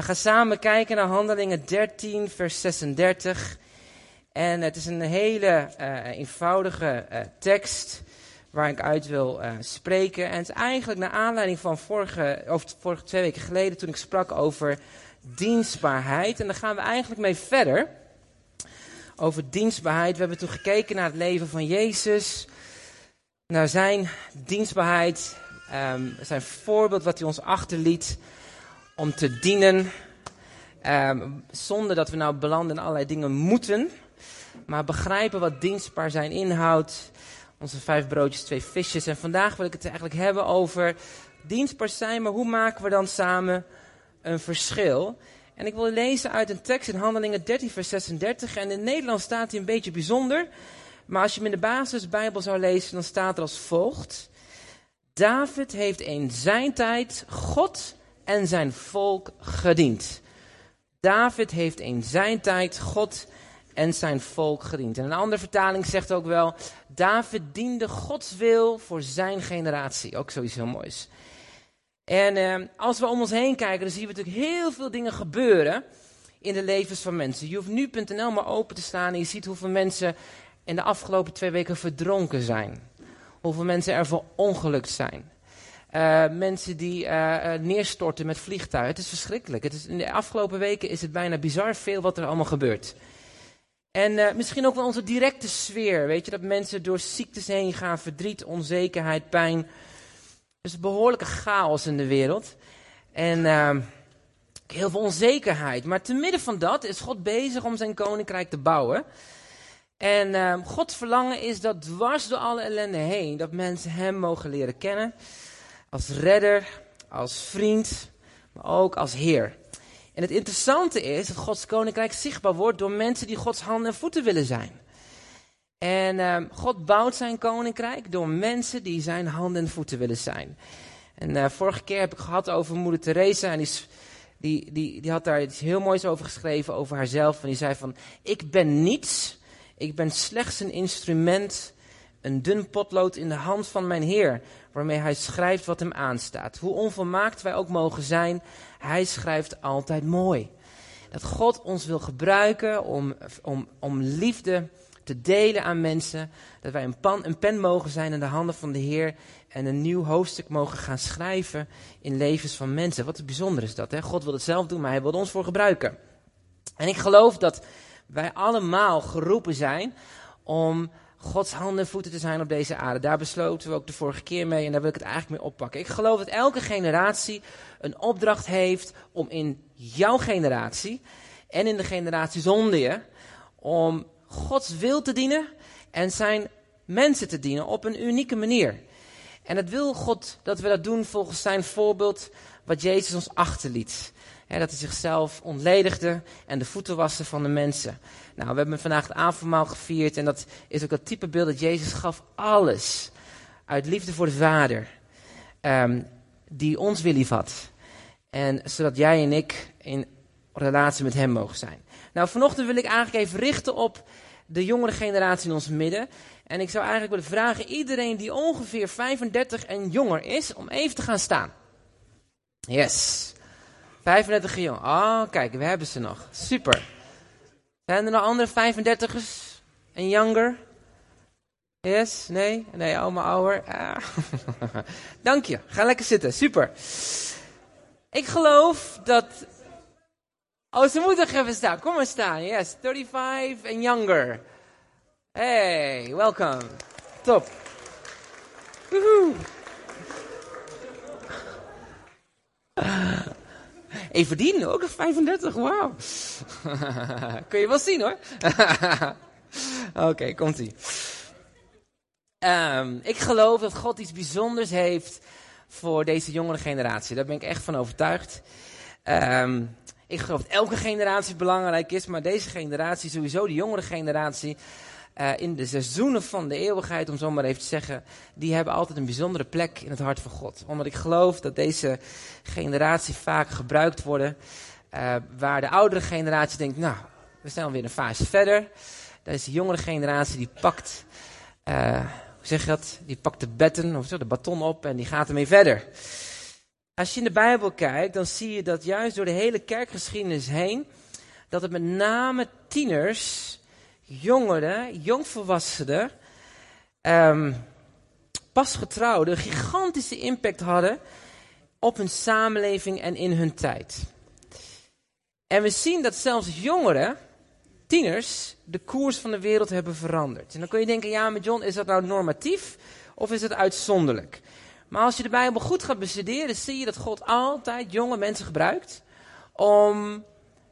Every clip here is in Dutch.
We gaan samen kijken naar Handelingen 13, vers 36. En het is een hele uh, eenvoudige uh, tekst waar ik uit wil uh, spreken. En het is eigenlijk naar aanleiding van vorige, of vorige twee weken geleden toen ik sprak over dienstbaarheid. En daar gaan we eigenlijk mee verder. Over dienstbaarheid. We hebben toen gekeken naar het leven van Jezus. Naar zijn dienstbaarheid. Um, zijn voorbeeld wat hij ons achterliet om te dienen. Um, zonder dat we nou belanden in allerlei dingen moeten. Maar begrijpen wat dienstbaar zijn inhoudt. Onze vijf broodjes, twee visjes. En vandaag wil ik het eigenlijk hebben over dienstbaar zijn. Maar hoe maken we dan samen een verschil? En ik wil lezen uit een tekst in Handelingen 13, vers 36. En in het Nederlands staat hij een beetje bijzonder. Maar als je hem in de basisbijbel zou lezen, dan staat er als volgt. David heeft in zijn tijd God en zijn volk gediend. David heeft in zijn tijd God en zijn volk gediend. En een andere vertaling zegt ook wel, David diende Gods wil voor zijn generatie. Ook zoiets heel moois. En eh, als we om ons heen kijken, dan zien we natuurlijk heel veel dingen gebeuren in de levens van mensen. Je hoeft nu.nl maar open te staan en je ziet hoeveel mensen in de afgelopen twee weken verdronken zijn. Hoeveel mensen er verongelukt zijn. Uh, mensen die uh, neerstorten met vliegtuigen. Het is verschrikkelijk. Het is, in de afgelopen weken is het bijna bizar veel wat er allemaal gebeurt. En misschien ook wel onze directe sfeer. Weet je, dat mensen door ziektes heen gaan, verdriet, onzekerheid, pijn. Dus een behoorlijke chaos in de wereld. En heel veel onzekerheid. Maar te midden van dat is God bezig om zijn koninkrijk te bouwen. En uh, Gods verlangen is dat dwars door alle ellende heen, dat mensen Hem mogen leren kennen. Als redder, als vriend, maar ook als Heer. En het interessante is dat Gods koninkrijk zichtbaar wordt door mensen die Gods handen en voeten willen zijn. En uh, God bouwt zijn koninkrijk door mensen die zijn handen en voeten willen zijn. En uh, vorige keer heb ik gehad over moeder Teresa en die, die, die, die had daar iets heel moois over geschreven over haarzelf. En die zei van, ik ben niets ik ben slechts een instrument, een dun potlood in de hand van mijn Heer, waarmee hij schrijft wat hem aanstaat. Hoe onvolmaakt wij ook mogen zijn, hij schrijft altijd mooi. Dat God ons wil gebruiken om, om, om liefde te delen aan mensen. Dat wij een, pan, een pen mogen zijn in de handen van de Heer. En een nieuw hoofdstuk mogen gaan schrijven in levens van mensen. Wat bijzonder is dat. Hè? God wil het zelf doen, maar hij wil ons voor gebruiken. En ik geloof dat wij allemaal geroepen zijn om Gods handen en voeten te zijn op deze aarde. Daar besloten we ook de vorige keer mee en daar wil ik het eigenlijk mee oppakken. Ik geloof dat elke generatie een opdracht heeft om in jouw generatie en in de generatie zonder je, om Gods wil te dienen en zijn mensen te dienen op een unieke manier. En het wil God dat we dat doen volgens zijn voorbeeld wat Jezus ons achterliet dat hij zichzelf ontledigde en de voeten waste van de mensen. Nou, we hebben vandaag het avondmaal gevierd en dat is ook het type beeld dat Jezus gaf alles uit liefde voor de Vader, um, die ons wil lief had. En zodat jij en ik in relatie met hem mogen zijn. Nou, vanochtend wil ik eigenlijk even richten op de jongere generatie in ons midden. En ik zou eigenlijk willen vragen iedereen die ongeveer 35 en jonger is, om even te gaan staan. Yes. 35 jongen. Oh, kijk, we hebben ze nog. Super. Zijn er nog andere 35ers en younger? Yes? Nee? Nee, allemaal ouder? Ah. Dank je. Ga lekker zitten. Super. Ik geloof dat... Oh, ze moeten even staan. Kom maar staan. Yes, 35 en younger. Hey, welkom. Top. Woehoe. Everdien ook, 35, wauw. Kun je wel zien hoor. Oké, komt-ie. Um, ik geloof dat God iets bijzonders heeft voor deze jongere generatie. Daar ben ik echt van overtuigd. Um, ik geloof dat elke generatie belangrijk is, maar deze generatie, sowieso de jongere generatie, uh, in de seizoenen van de eeuwigheid, om zo maar even te zeggen, die hebben altijd een bijzondere plek in het hart van God. Omdat ik geloof dat deze generatie vaak gebruikt worden, uh, waar de oudere generatie denkt, nou, we zijn alweer een fase verder. Deze jongere generatie die pakt, uh, hoe zeg je dat, die pakt de betten, of zo, de baton op en die gaat ermee verder. Als je in de Bijbel kijkt, dan zie je dat juist door de hele kerkgeschiedenis heen, dat het met name tieners, jongeren, jongvolwassenen, um, pasgetrouwden, een gigantische impact hadden op hun samenleving en in hun tijd. En we zien dat zelfs jongeren, tieners, de koers van de wereld hebben veranderd. En dan kun je denken, ja, maar John, is dat nou normatief of is het uitzonderlijk? Maar als je de Bijbel goed gaat bestuderen, zie je dat God altijd jonge mensen gebruikt om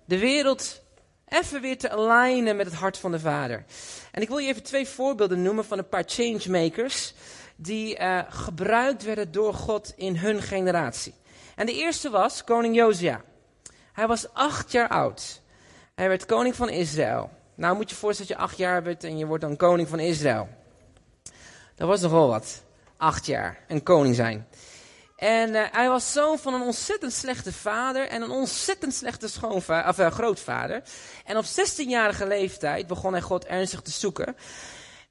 de wereld even weer te alignen met het hart van de Vader. En ik wil je even twee voorbeelden noemen van een paar changemakers die uh, gebruikt werden door God in hun generatie. En de eerste was koning Josia. Hij was acht jaar oud. Hij werd koning van Israël. Nou moet je je voorstellen dat je acht jaar bent en je wordt dan koning van Israël. Dat was nogal wat. Acht jaar. Een koning zijn. En uh, hij was zoon van een ontzettend slechte vader en een ontzettend slechte schoonvader, of, uh, grootvader. En op 16-jarige leeftijd begon hij God ernstig te zoeken.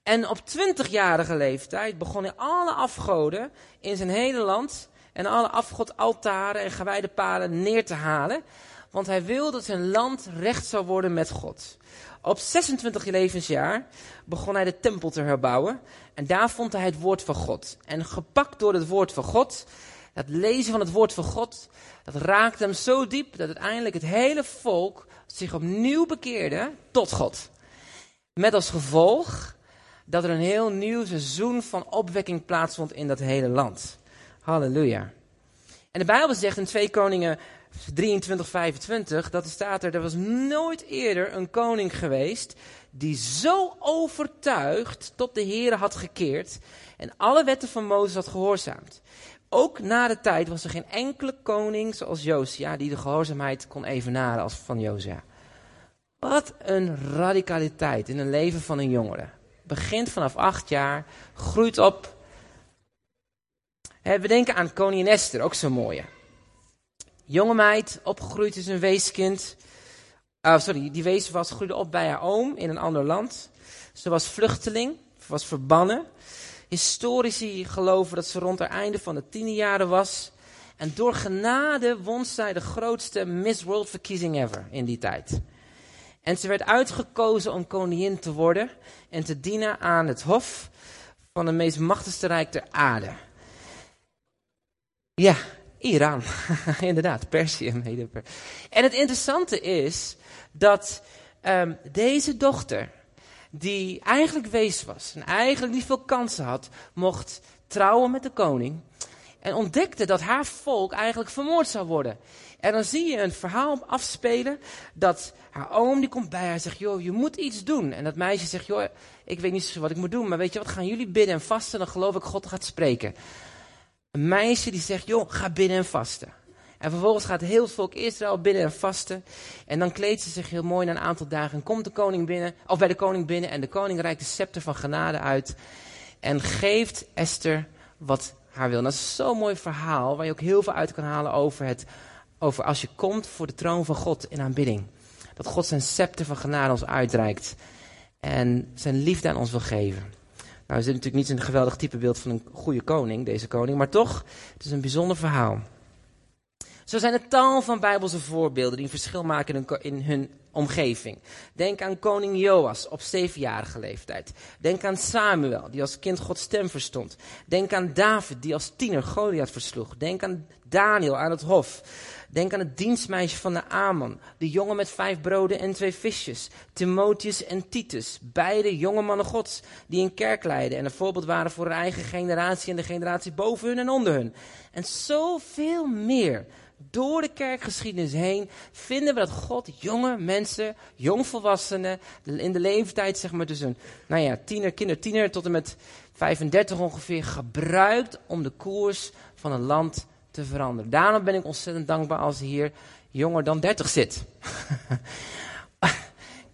En op 20-jarige leeftijd begon hij alle afgoden in zijn hele land en alle afgodaltaren en gewijde palen neer te halen. Want hij wilde dat zijn land recht zou worden met God. Op 26 levensjaar begon hij de tempel te herbouwen. En daar vond hij het woord van God. En gepakt door het woord van God, dat lezen van het woord van God, dat raakte hem zo diep dat uiteindelijk het hele volk zich opnieuw bekeerde tot God. Met als gevolg dat er een heel nieuw seizoen van opwekking plaatsvond in dat hele land. Halleluja. En de Bijbel zegt in 2 Koningen 23, 25, dat er staat er, er was nooit eerder een koning geweest die zo overtuigd tot de Heer had gekeerd en alle wetten van Mozes had gehoorzaamd. Ook na de tijd was er geen enkele koning zoals Josia die de gehoorzaamheid kon evenaren als van Josia. Wat een radicaliteit in een leven van een jongere. Begint vanaf acht jaar, groeit op. We denken aan koningin Esther, ook zo'n mooie. Jonge meid, opgegroeid is een weeskind. Uh, sorry, die wees was, groeide op bij haar oom in een ander land. Ze was vluchteling, was verbannen. Historici geloven dat ze rond het einde van de tiende jaren was. En door genade won zij de grootste Miss World verkiezing ever in die tijd. En ze werd uitgekozen om koningin te worden en te dienen aan het hof van de meest machtigste rijk ter aarde. Ja, Iran. Inderdaad, Perzië. En het interessante is dat um, deze dochter, die eigenlijk wees was en eigenlijk niet veel kansen had, mocht trouwen met de koning. En ontdekte dat haar volk eigenlijk vermoord zou worden. En dan zie je een verhaal afspelen dat haar oom die komt bij haar en zegt, joh, je moet iets doen. En dat meisje zegt, joh, ik weet niet wat ik moet doen, maar weet je wat, gaan jullie bidden en vasten, dan geloof ik God gaat spreken. Een meisje die zegt, joh, ga bidden en vasten. En vervolgens gaat heel het volk Israël bidden en vasten. En dan kleedt ze zich heel mooi na een aantal dagen. En komt de koning binnen, of bij de koning binnen. En de koning reikt de scepter van genade uit. En geeft Esther wat haar wil. dat is zo'n mooi verhaal waar je ook heel veel uit kan halen over, het, over als je komt voor de troon van God in aanbidding. Dat God zijn scepter van genade ons uitreikt. En zijn liefde aan ons wil geven. Nou, is dit natuurlijk niet een geweldig typebeeld van een goede koning, deze koning, maar toch, het is een bijzonder verhaal. Zo zijn er tal van bijbelse voorbeelden die een verschil maken in hun omgeving. Denk aan koning Joas op zevenjarige leeftijd. Denk aan Samuel, die als kind Gods stem verstond. Denk aan David, die als tiener Goliath versloeg. Denk aan Daniel aan het hof. Denk aan het dienstmeisje van de Aman, de jongen met vijf broden en twee visjes. Timotheus en Titus, beide jonge mannen gods, die een kerk leiden en een voorbeeld waren voor hun eigen generatie en de generatie boven hun en onder hun. En zoveel meer door de kerkgeschiedenis heen vinden we dat God jonge mensen, jongvolwassenen, in de leeftijd zeg maar tussen, nou ja, tiener, kinder, tiener tot en met 35 ongeveer, gebruikt om de koers van een land te veranderen. Daarom ben ik ontzettend dankbaar als hier jonger dan 30 zit.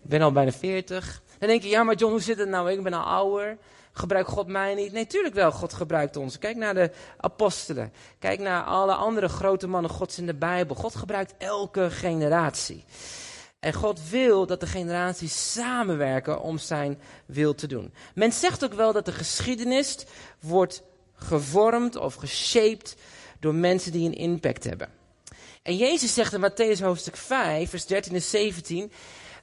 ik ben al bijna 40. Dan denk je, ja maar John, hoe zit het nou? Ik ben al ouder. Gebruikt God mij niet? Nee, tuurlijk wel. God gebruikt ons. Kijk naar de apostelen. Kijk naar alle andere grote mannen Gods in de Bijbel. God gebruikt elke generatie. En God wil dat de generaties samenwerken om zijn wil te doen. Men zegt ook wel dat de geschiedenis wordt gevormd of geshaped door mensen die een impact hebben. En Jezus zegt in Matthäus hoofdstuk 5, vers 13 en 17,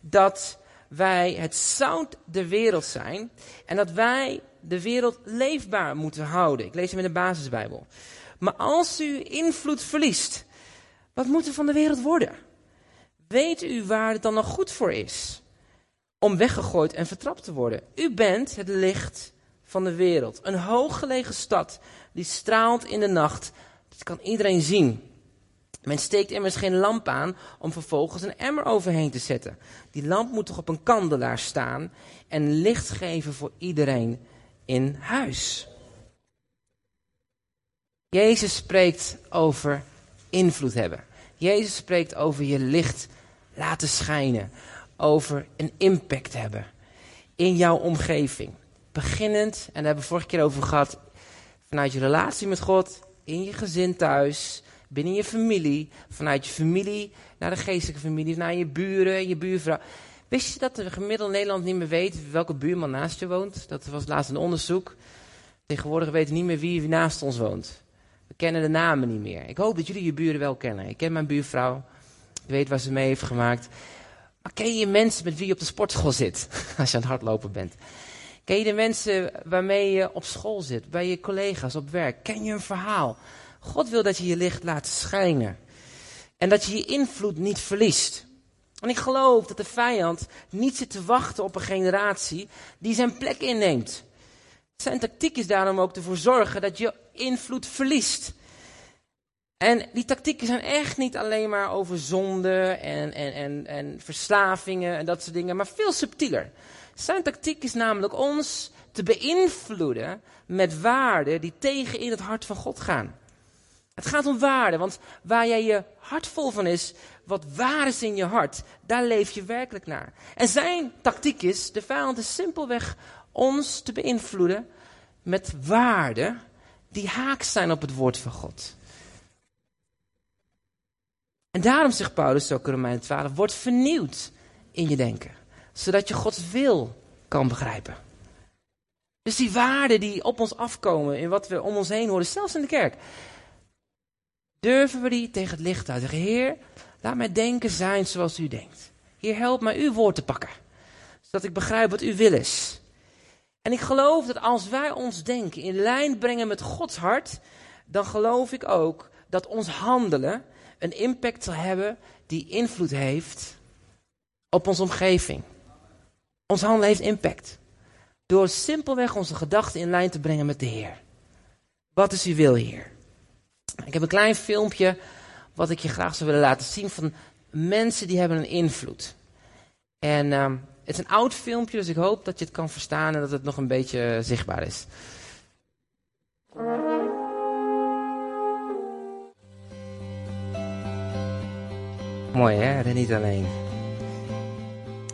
dat wij het zout der wereld zijn en dat wij de wereld leefbaar moeten houden. Ik lees hem in de basisbijbel. Maar als u invloed verliest, wat moet er van de wereld worden? Weet u waar het dan nog goed voor is? Om weggegooid en vertrapt te worden. U bent het licht van de wereld. Een hooggelegen stad die straalt in de nacht. Dat kan iedereen zien. Men steekt immers geen lamp aan om vervolgens een emmer overheen te zetten. Die lamp moet toch op een kandelaar staan en licht geven voor iedereen in huis. Jezus spreekt over invloed hebben. Jezus spreekt over je licht laten schijnen. Over een impact hebben in jouw omgeving. Beginnend, en daar hebben we vorige keer over gehad, vanuit je relatie met God, in je gezin thuis, binnen je familie, vanuit je familie naar de geestelijke familie, naar je buren en je buurvrouw. Wist je dat de gemiddelde Nederland niet meer weet welke buurman naast je woont? Dat was laatst een onderzoek. Tegenwoordig weten we niet meer wie naast ons woont. We kennen de namen niet meer. Ik hoop dat jullie je buren wel kennen. Ik ken mijn buurvrouw. Weet waar ze mee heeft gemaakt. Maar ken je mensen met wie je op de sportschool zit? Als je aan het hardlopen bent. Ken je de mensen waarmee je op school zit? Bij je collega's op werk? Ken je een verhaal? God wil dat je je licht laat schijnen. En dat je je invloed niet verliest. En ik geloof dat de vijand niet zit te wachten op een generatie die zijn plek inneemt. Zijn tactiek is daarom ook ervoor zorgen dat je invloed verliest. En die tactieken zijn echt niet alleen maar over zonde en, en, en, en verslavingen en dat soort dingen, maar veel subtieler. Zijn tactiek is namelijk ons te beïnvloeden met waarden die tegen in het hart van God gaan. Het gaat om waarde, want waar jij je hart vol van is, wat waar is in je hart, daar leef je werkelijk naar. En zijn tactiek is, de vijand is simpelweg ons te beïnvloeden met waarden die haaks zijn op het woord van God. En daarom zegt Paulus ook in Romein 12, word vernieuwd in je denken, zodat je Gods wil kan begrijpen. Dus die waarden die op ons afkomen, in wat we om ons heen horen, zelfs in de kerk, durven we die tegen het licht uit. Zeggen, Heer, laat mijn denken zijn zoals u denkt. Heer, help mij uw woord te pakken. Zodat ik begrijp wat uw wil is. En ik geloof dat als wij ons denken in lijn brengen met Gods hart, dan geloof ik ook dat ons handelen een impact zal hebben die invloed heeft op onze omgeving. Ons handelen heeft impact. Door simpelweg onze gedachten in lijn te brengen met de Heer. Wat is uw wil, Heer? Ik heb een klein filmpje wat ik je graag zou willen laten zien van mensen die hebben een invloed. En uh, het is een oud filmpje, dus ik hoop dat je het kan verstaan en dat het nog een beetje zichtbaar is. Mooi hè, en niet alleen.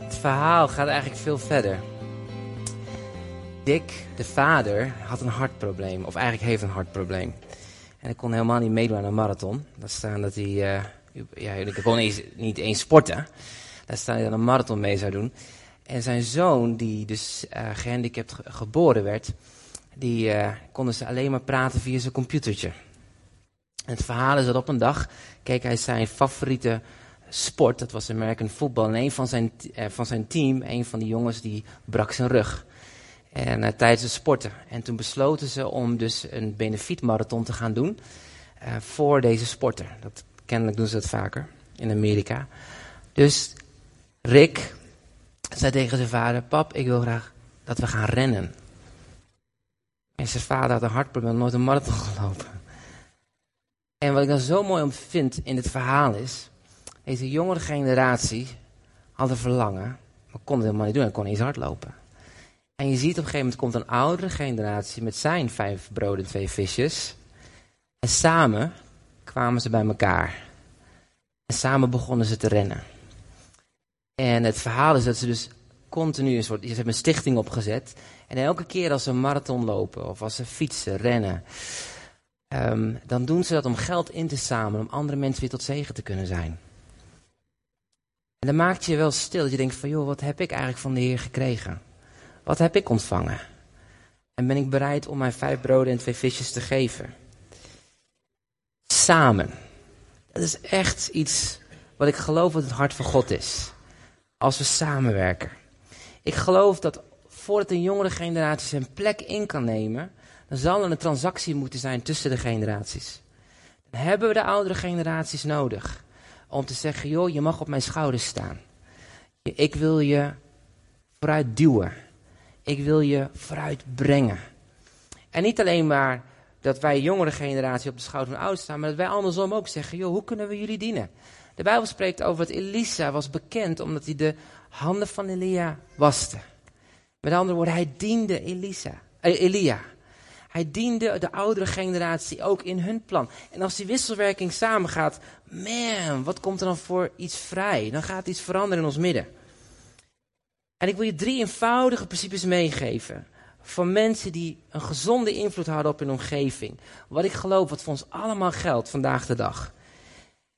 Het verhaal gaat eigenlijk veel verder. Dick, de vader, had een hartprobleem, of eigenlijk heeft een hartprobleem. En ik kon helemaal niet meedoen aan een marathon. Daar staan dat hij, uh, ja, ik kon eens, niet eens sporten. Daar staan dat hij aan een marathon mee zou doen. En zijn zoon, die dus uh, gehandicapt geboren werd, die uh, konden ze alleen maar praten via zijn computertje. En het verhaal is dat op een dag keek hij zijn favoriete sport, dat was American football. En een van zijn, uh, van zijn team, een van die jongens, die brak zijn rug. En uh, tijdens het sporten. En toen besloten ze om dus een benefietmarathon te gaan doen uh, voor deze sporter. Dat, kennelijk doen ze dat vaker in Amerika. Dus Rick zei tegen zijn vader, pap, ik wil graag dat we gaan rennen. En zijn vader had een hartprobleem, nooit een marathon gelopen. En wat ik dan zo mooi om vind in het verhaal is, deze jongere generatie had een verlangen, maar kon het helemaal niet doen en kon niet eens hardlopen. En je ziet op een gegeven moment komt een oudere generatie met zijn vijf broden en twee visjes. En samen kwamen ze bij elkaar. En samen begonnen ze te rennen. En het verhaal is dat ze dus continu een soort, ze hebben een stichting opgezet. En elke keer als ze een marathon lopen of als ze fietsen, rennen, um, dan doen ze dat om geld in te zamelen, om andere mensen weer tot zegen te kunnen zijn. En dan maakt je wel stil, dat je denkt van joh, wat heb ik eigenlijk van de Heer gekregen? Wat heb ik ontvangen? En ben ik bereid om mijn vijf broden en twee visjes te geven? Samen. Dat is echt iets wat ik geloof dat het hart van God is. Als we samenwerken. Ik geloof dat voordat een jongere generatie zijn plek in kan nemen, dan zal er een transactie moeten zijn tussen de generaties. Dan hebben we de oudere generaties nodig om te zeggen, joh, je mag op mijn schouders staan. Ik wil je vooruit duwen. Ik wil je vooruit brengen. En niet alleen maar dat wij jongere generatie op de schouder van ouders staan, maar dat wij andersom ook zeggen, joh, hoe kunnen we jullie dienen? De Bijbel spreekt over dat Elisa was bekend omdat hij de handen van Elia waste. Met andere woorden, hij diende Elisa, eh, Elia. Hij diende de oudere generatie ook in hun plan. En als die wisselwerking samengaat, man, wat komt er dan voor iets vrij? Dan gaat iets veranderen in ons midden. En ik wil je drie eenvoudige principes meegeven. Van mensen die een gezonde invloed hadden op hun omgeving. Wat ik geloof, wat voor ons allemaal geldt vandaag de dag.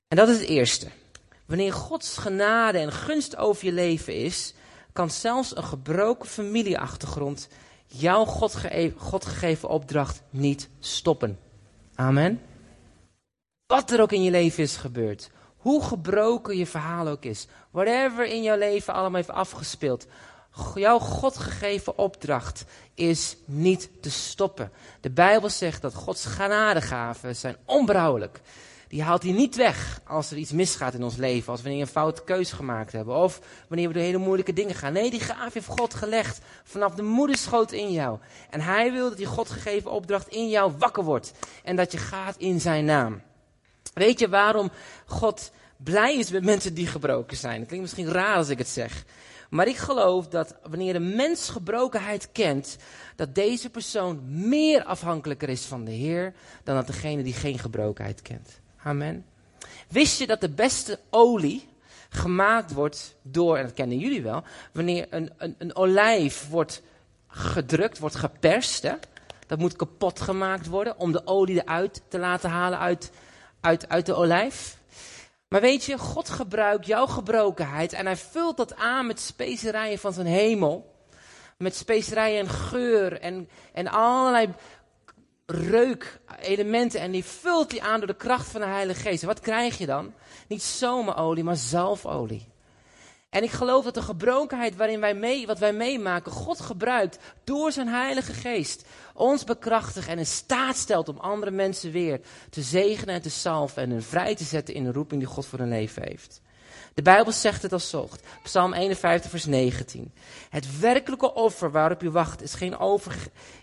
En dat is het eerste. Wanneer Gods genade en gunst over je leven is, kan zelfs een gebroken familieachtergrond jouw God, God gegeven opdracht niet stoppen. Amen. Wat er ook in je leven is gebeurd, hoe gebroken je verhaal ook is, whatever in jouw leven allemaal heeft afgespeeld, jouw God gegeven opdracht is niet te stoppen. De Bijbel zegt dat Gods genadegaven zijn onberouwelijk die haalt hij niet weg als er iets misgaat in ons leven. Als we een foute keuze gemaakt hebben. Of wanneer we door hele moeilijke dingen gaan. Nee, die gaaf heeft God gelegd vanaf de moederschoot in jou. En hij wil dat die God gegeven opdracht in jou wakker wordt. En dat je gaat in zijn naam. Weet je waarom God blij is met mensen die gebroken zijn? Het klinkt misschien raar als ik het zeg. Maar ik geloof dat wanneer een mens gebrokenheid kent, dat deze persoon meer afhankelijker is van de Heer dan dat degene die geen gebrokenheid kent. Amen. Wist je dat de beste olie gemaakt wordt door, en dat kennen jullie wel, wanneer een, een, een olijf wordt gedrukt, wordt geperst. Hè? Dat moet kapot gemaakt worden om de olie eruit te laten halen uit, uit, uit de olijf. Maar weet je, God gebruikt jouw gebrokenheid en hij vult dat aan met specerijen van zijn hemel. Met specerijen en geur en, en allerlei reukelementen en die vult hij aan door de kracht van de Heilige Geest. wat krijg je dan? Niet zomerolie, maar zalfolie. En ik geloof dat de gebrokenheid waarin wij mee, wat wij meemaken, God gebruikt door zijn Heilige Geest. Ons bekrachtigt en in staat stelt om andere mensen weer te zegenen en te salven en hun vrij te zetten in de roeping die God voor hun leven heeft. De Bijbel zegt het als volgt. Psalm 51, vers 19. Het werkelijke offer waarop u wacht is, geen over,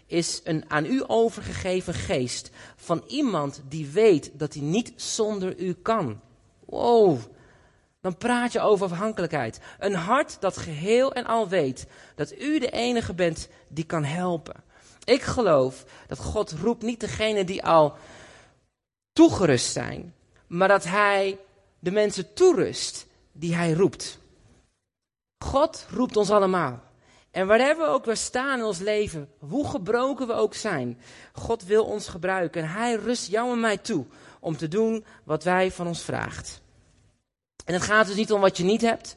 is een aan u overgegeven geest van iemand die weet dat hij niet zonder u kan. Wow, dan praat je over afhankelijkheid. Een hart dat geheel en al weet dat u de enige bent die kan helpen. Ik geloof dat God roept niet degene die al toegerust zijn, maar dat Hij de mensen toerust die Hij roept. God roept ons allemaal. En waar we ook weer staan in ons leven, hoe gebroken we ook zijn, God wil ons gebruiken. En Hij rust jou en mij toe om te doen wat wij van ons vraagt. En het gaat dus niet om wat je niet hebt.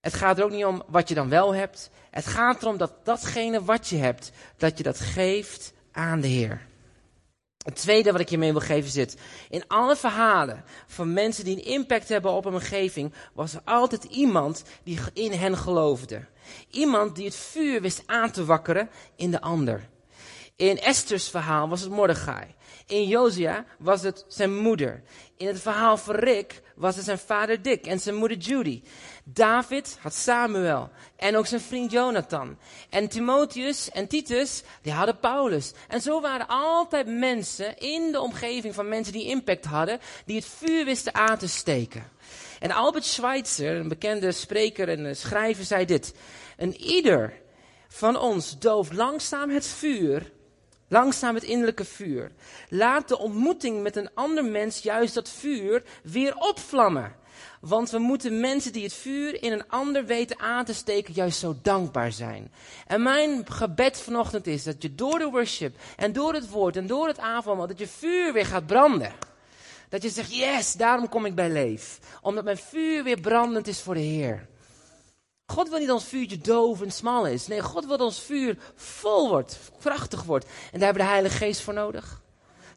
Het gaat er ook niet om wat je dan wel hebt. Het gaat erom dat datgene wat je hebt, dat je dat geeft aan de Heer. Het tweede wat ik je mee wil geven zit. In alle verhalen van mensen die een impact hebben op een omgeving, was er altijd iemand die in hen geloofde. Iemand die het vuur wist aan te wakkeren in de ander. In Esther's verhaal was het Mordechai. In Josia was het zijn moeder. In het verhaal van Rick was het zijn vader Dick en zijn moeder Judy. David had Samuel en ook zijn vriend Jonathan. En Timotheus en Titus, die hadden Paulus. En zo waren altijd mensen in de omgeving van mensen die impact hadden, die het vuur wisten aan te steken. En Albert Schweitzer, een bekende spreker en schrijver, zei dit. En ieder van ons dooft langzaam het vuur Langzaam het innerlijke vuur. Laat de ontmoeting met een ander mens juist dat vuur weer opvlammen. Want we moeten mensen die het vuur in een ander weten aan te steken, juist zo dankbaar zijn. En mijn gebed vanochtend is dat je door de worship en door het woord en door het avondmaal, dat je vuur weer gaat branden. Dat je zegt, yes, daarom kom ik bij leef. Omdat mijn vuur weer brandend is voor de Heer. God wil niet ons vuurtje doof en smal is. Nee, God wil dat ons vuur vol wordt, krachtig wordt. En daar hebben we de Heilige Geest voor nodig.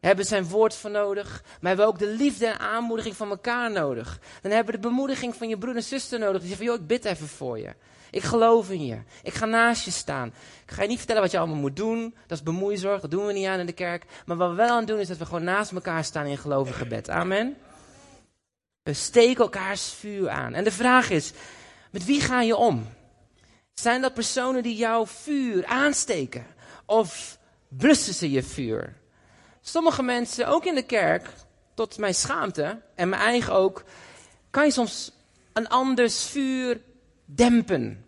Hebben zijn woord voor nodig. Maar hebben ook de liefde en aanmoediging van elkaar nodig. Dan hebben we de bemoediging van je broer en zuster nodig. Die zeggen van, joh, ik bid even voor je. Ik geloof in je. Ik ga naast je staan. Ik ga je niet vertellen wat je allemaal moet doen. Dat is bemoeizorg. Dat doen we niet aan in de kerk. Maar wat we wel aan doen is dat we gewoon naast elkaar staan in gelovig gebed. Amen. We steken elkaars vuur aan. En de vraag is, met wie ga je om? Zijn dat personen die jouw vuur aansteken? Of blussen ze je vuur? Sommige mensen, ook in de kerk, tot mijn schaamte en mijn eigen ook, kan je soms een anders vuur dempen.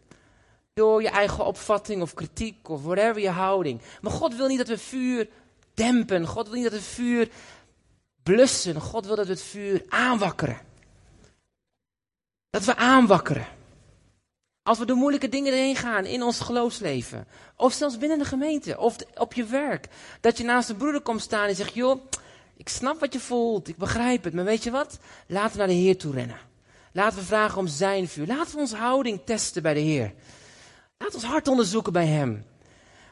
Door je eigen opvatting of kritiek of whatever je houding. Maar God wil niet dat we vuur dempen. God wil niet dat we vuur blussen. God wil dat we het vuur aanwakkeren. Dat we aanwakkeren. Als we door moeilijke dingen heen gaan in ons geloofsleven. Of zelfs binnen de gemeente. Of op je werk. Dat je naast een broeder komt staan en zegt, joh, ik snap wat je voelt. Ik begrijp het. Maar weet je wat? Laten we naar de Heer toe rennen. Laten we vragen om zijn vuur. Laten we onze houding testen bij de Heer. Laten we ons hart onderzoeken bij Hem.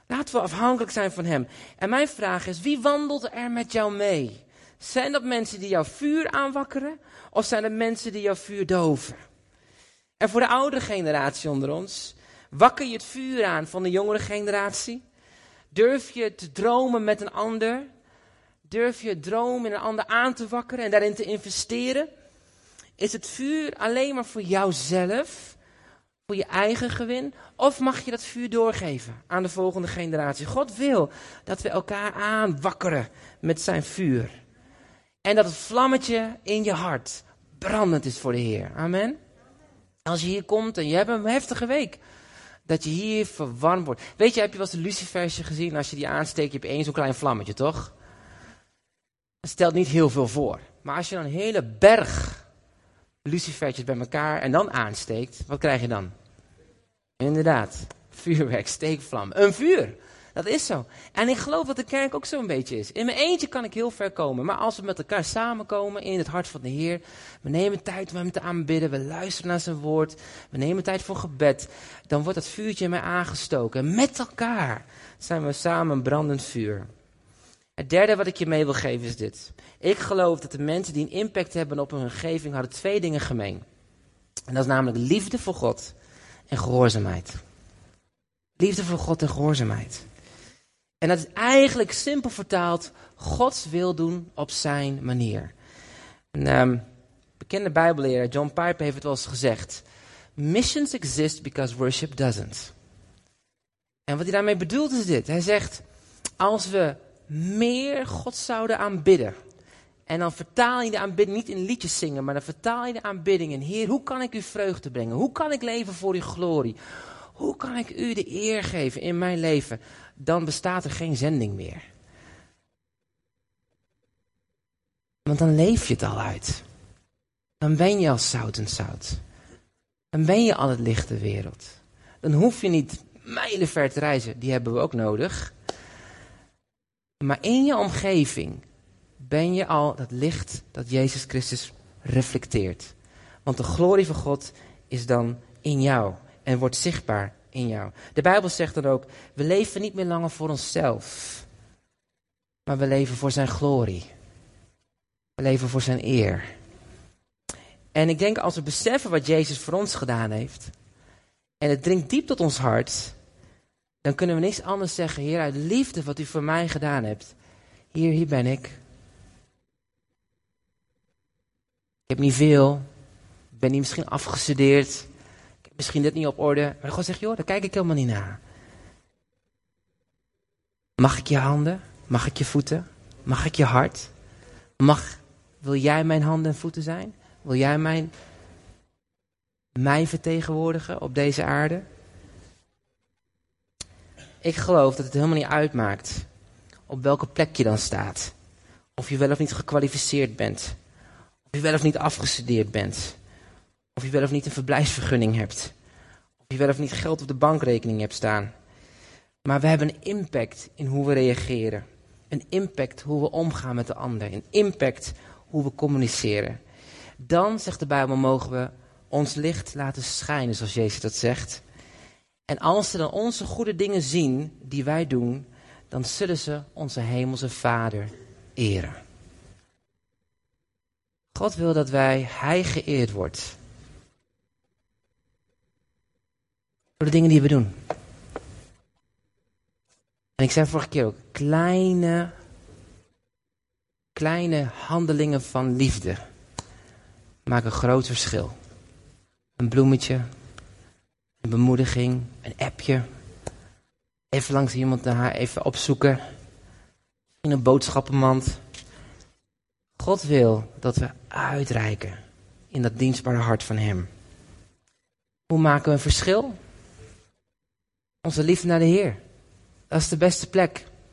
Laten we afhankelijk zijn van Hem. En mijn vraag is, wie wandelt er met jou mee? Zijn dat mensen die jouw vuur aanwakkeren? Of zijn het mensen die jouw vuur doven? En voor de oudere generatie onder ons, wakker je het vuur aan van de jongere generatie? Durf je te dromen met een ander? Durf je droom in een ander aan te wakkeren en daarin te investeren? Is het vuur alleen maar voor jouzelf, voor je eigen gewin? Of mag je dat vuur doorgeven aan de volgende generatie? God wil dat we elkaar aanwakkeren met zijn vuur. En dat het vlammetje in je hart brandend is voor de Heer. Amen. Als je hier komt en je hebt een heftige week. Dat je hier verwarmd wordt. Weet je, heb je wel eens een lucifersje gezien? Als je die aansteekt, je hebt één zo'n klein vlammetje, toch? Dat stelt niet heel veel voor. Maar als je dan een hele berg lucifertjes bij elkaar en dan aansteekt, wat krijg je dan? Inderdaad, vuurwerk, steekvlam, een vuur. Dat is zo. En ik geloof dat de kerk ook zo'n beetje is. In mijn eentje kan ik heel ver komen. Maar als we met elkaar samenkomen in het hart van de Heer. We nemen tijd om hem te aanbidden. We luisteren naar zijn woord. We nemen tijd voor gebed. Dan wordt dat vuurtje in mij aangestoken. En met elkaar zijn we samen een brandend vuur. Het derde wat ik je mee wil geven is dit. Ik geloof dat de mensen die een impact hebben op hun omgeving hadden twee dingen gemeen. En dat is namelijk liefde voor God en gehoorzaamheid. Liefde voor God en gehoorzaamheid. En dat is eigenlijk simpel vertaald Gods wil doen op zijn manier. Een um, bekende bijbelleraar, John Piper, heeft het wel eens gezegd. Missions exist because worship doesn't. En wat hij daarmee bedoelt is dit. Hij zegt, als we meer God zouden aanbidden. En dan vertaal je de aanbidding niet in liedjes zingen, maar dan vertaal je de aanbidding in Heer, hoe kan ik u vreugde brengen? Hoe kan ik leven voor uw glorie? Hoe kan ik u de eer geven in mijn leven? Dan bestaat er geen zending meer. Want dan leef je het al uit. Dan ben je al zout en zout. Dan ben je al het licht der wereld. Dan hoef je niet mijlenver te reizen, die hebben we ook nodig. Maar in je omgeving ben je al dat licht dat Jezus Christus reflecteert. Want de glorie van God is dan in jou en wordt zichtbaar in jou. De Bijbel zegt dan ook, we leven niet meer langer voor onszelf, maar we leven voor zijn glorie. We leven voor zijn eer. En ik denk als we beseffen wat Jezus voor ons gedaan heeft, en het dringt diep tot ons hart, dan kunnen we niks anders zeggen, Heer, uit liefde wat u voor mij gedaan hebt. Hier, hier ben ik. Ik heb niet veel. Ik ben niet misschien afgestudeerd. Misschien dit niet op orde. Maar God zegt, joh, daar kijk ik helemaal niet naar. Mag ik je handen? Mag ik je voeten? Mag ik je hart? Mag, wil jij mijn handen en voeten zijn? Wil jij mijn, mij vertegenwoordigen op deze aarde? Ik geloof dat het helemaal niet uitmaakt op welke plek je dan staat. Of je wel of niet gekwalificeerd bent. Of je wel of niet afgestudeerd bent. Of je wel of niet een verblijfsvergunning hebt. Of je wel of niet geld op de bankrekening hebt staan. Maar we hebben een impact in hoe we reageren. Een impact hoe we omgaan met de ander. Een impact hoe we communiceren. Dan, zegt de Bijbel, mogen we ons licht laten schijnen, zoals Jezus dat zegt. En als ze dan onze goede dingen zien die wij doen, dan zullen ze onze hemelse Vader eren. God wil dat wij, Hij geëerd wordt. Door de dingen die we doen. En ik zei vorige keer ook, kleine, kleine handelingen van liefde maken een groot verschil. Een bloemetje, een bemoediging, een appje. Even langs iemand naar haar even opzoeken. In een boodschappenmand. God wil dat we uitreiken in dat dienstbare hart van Hem. Hoe maken we een verschil? Onze liefde naar de Heer. Dat is de beste plek.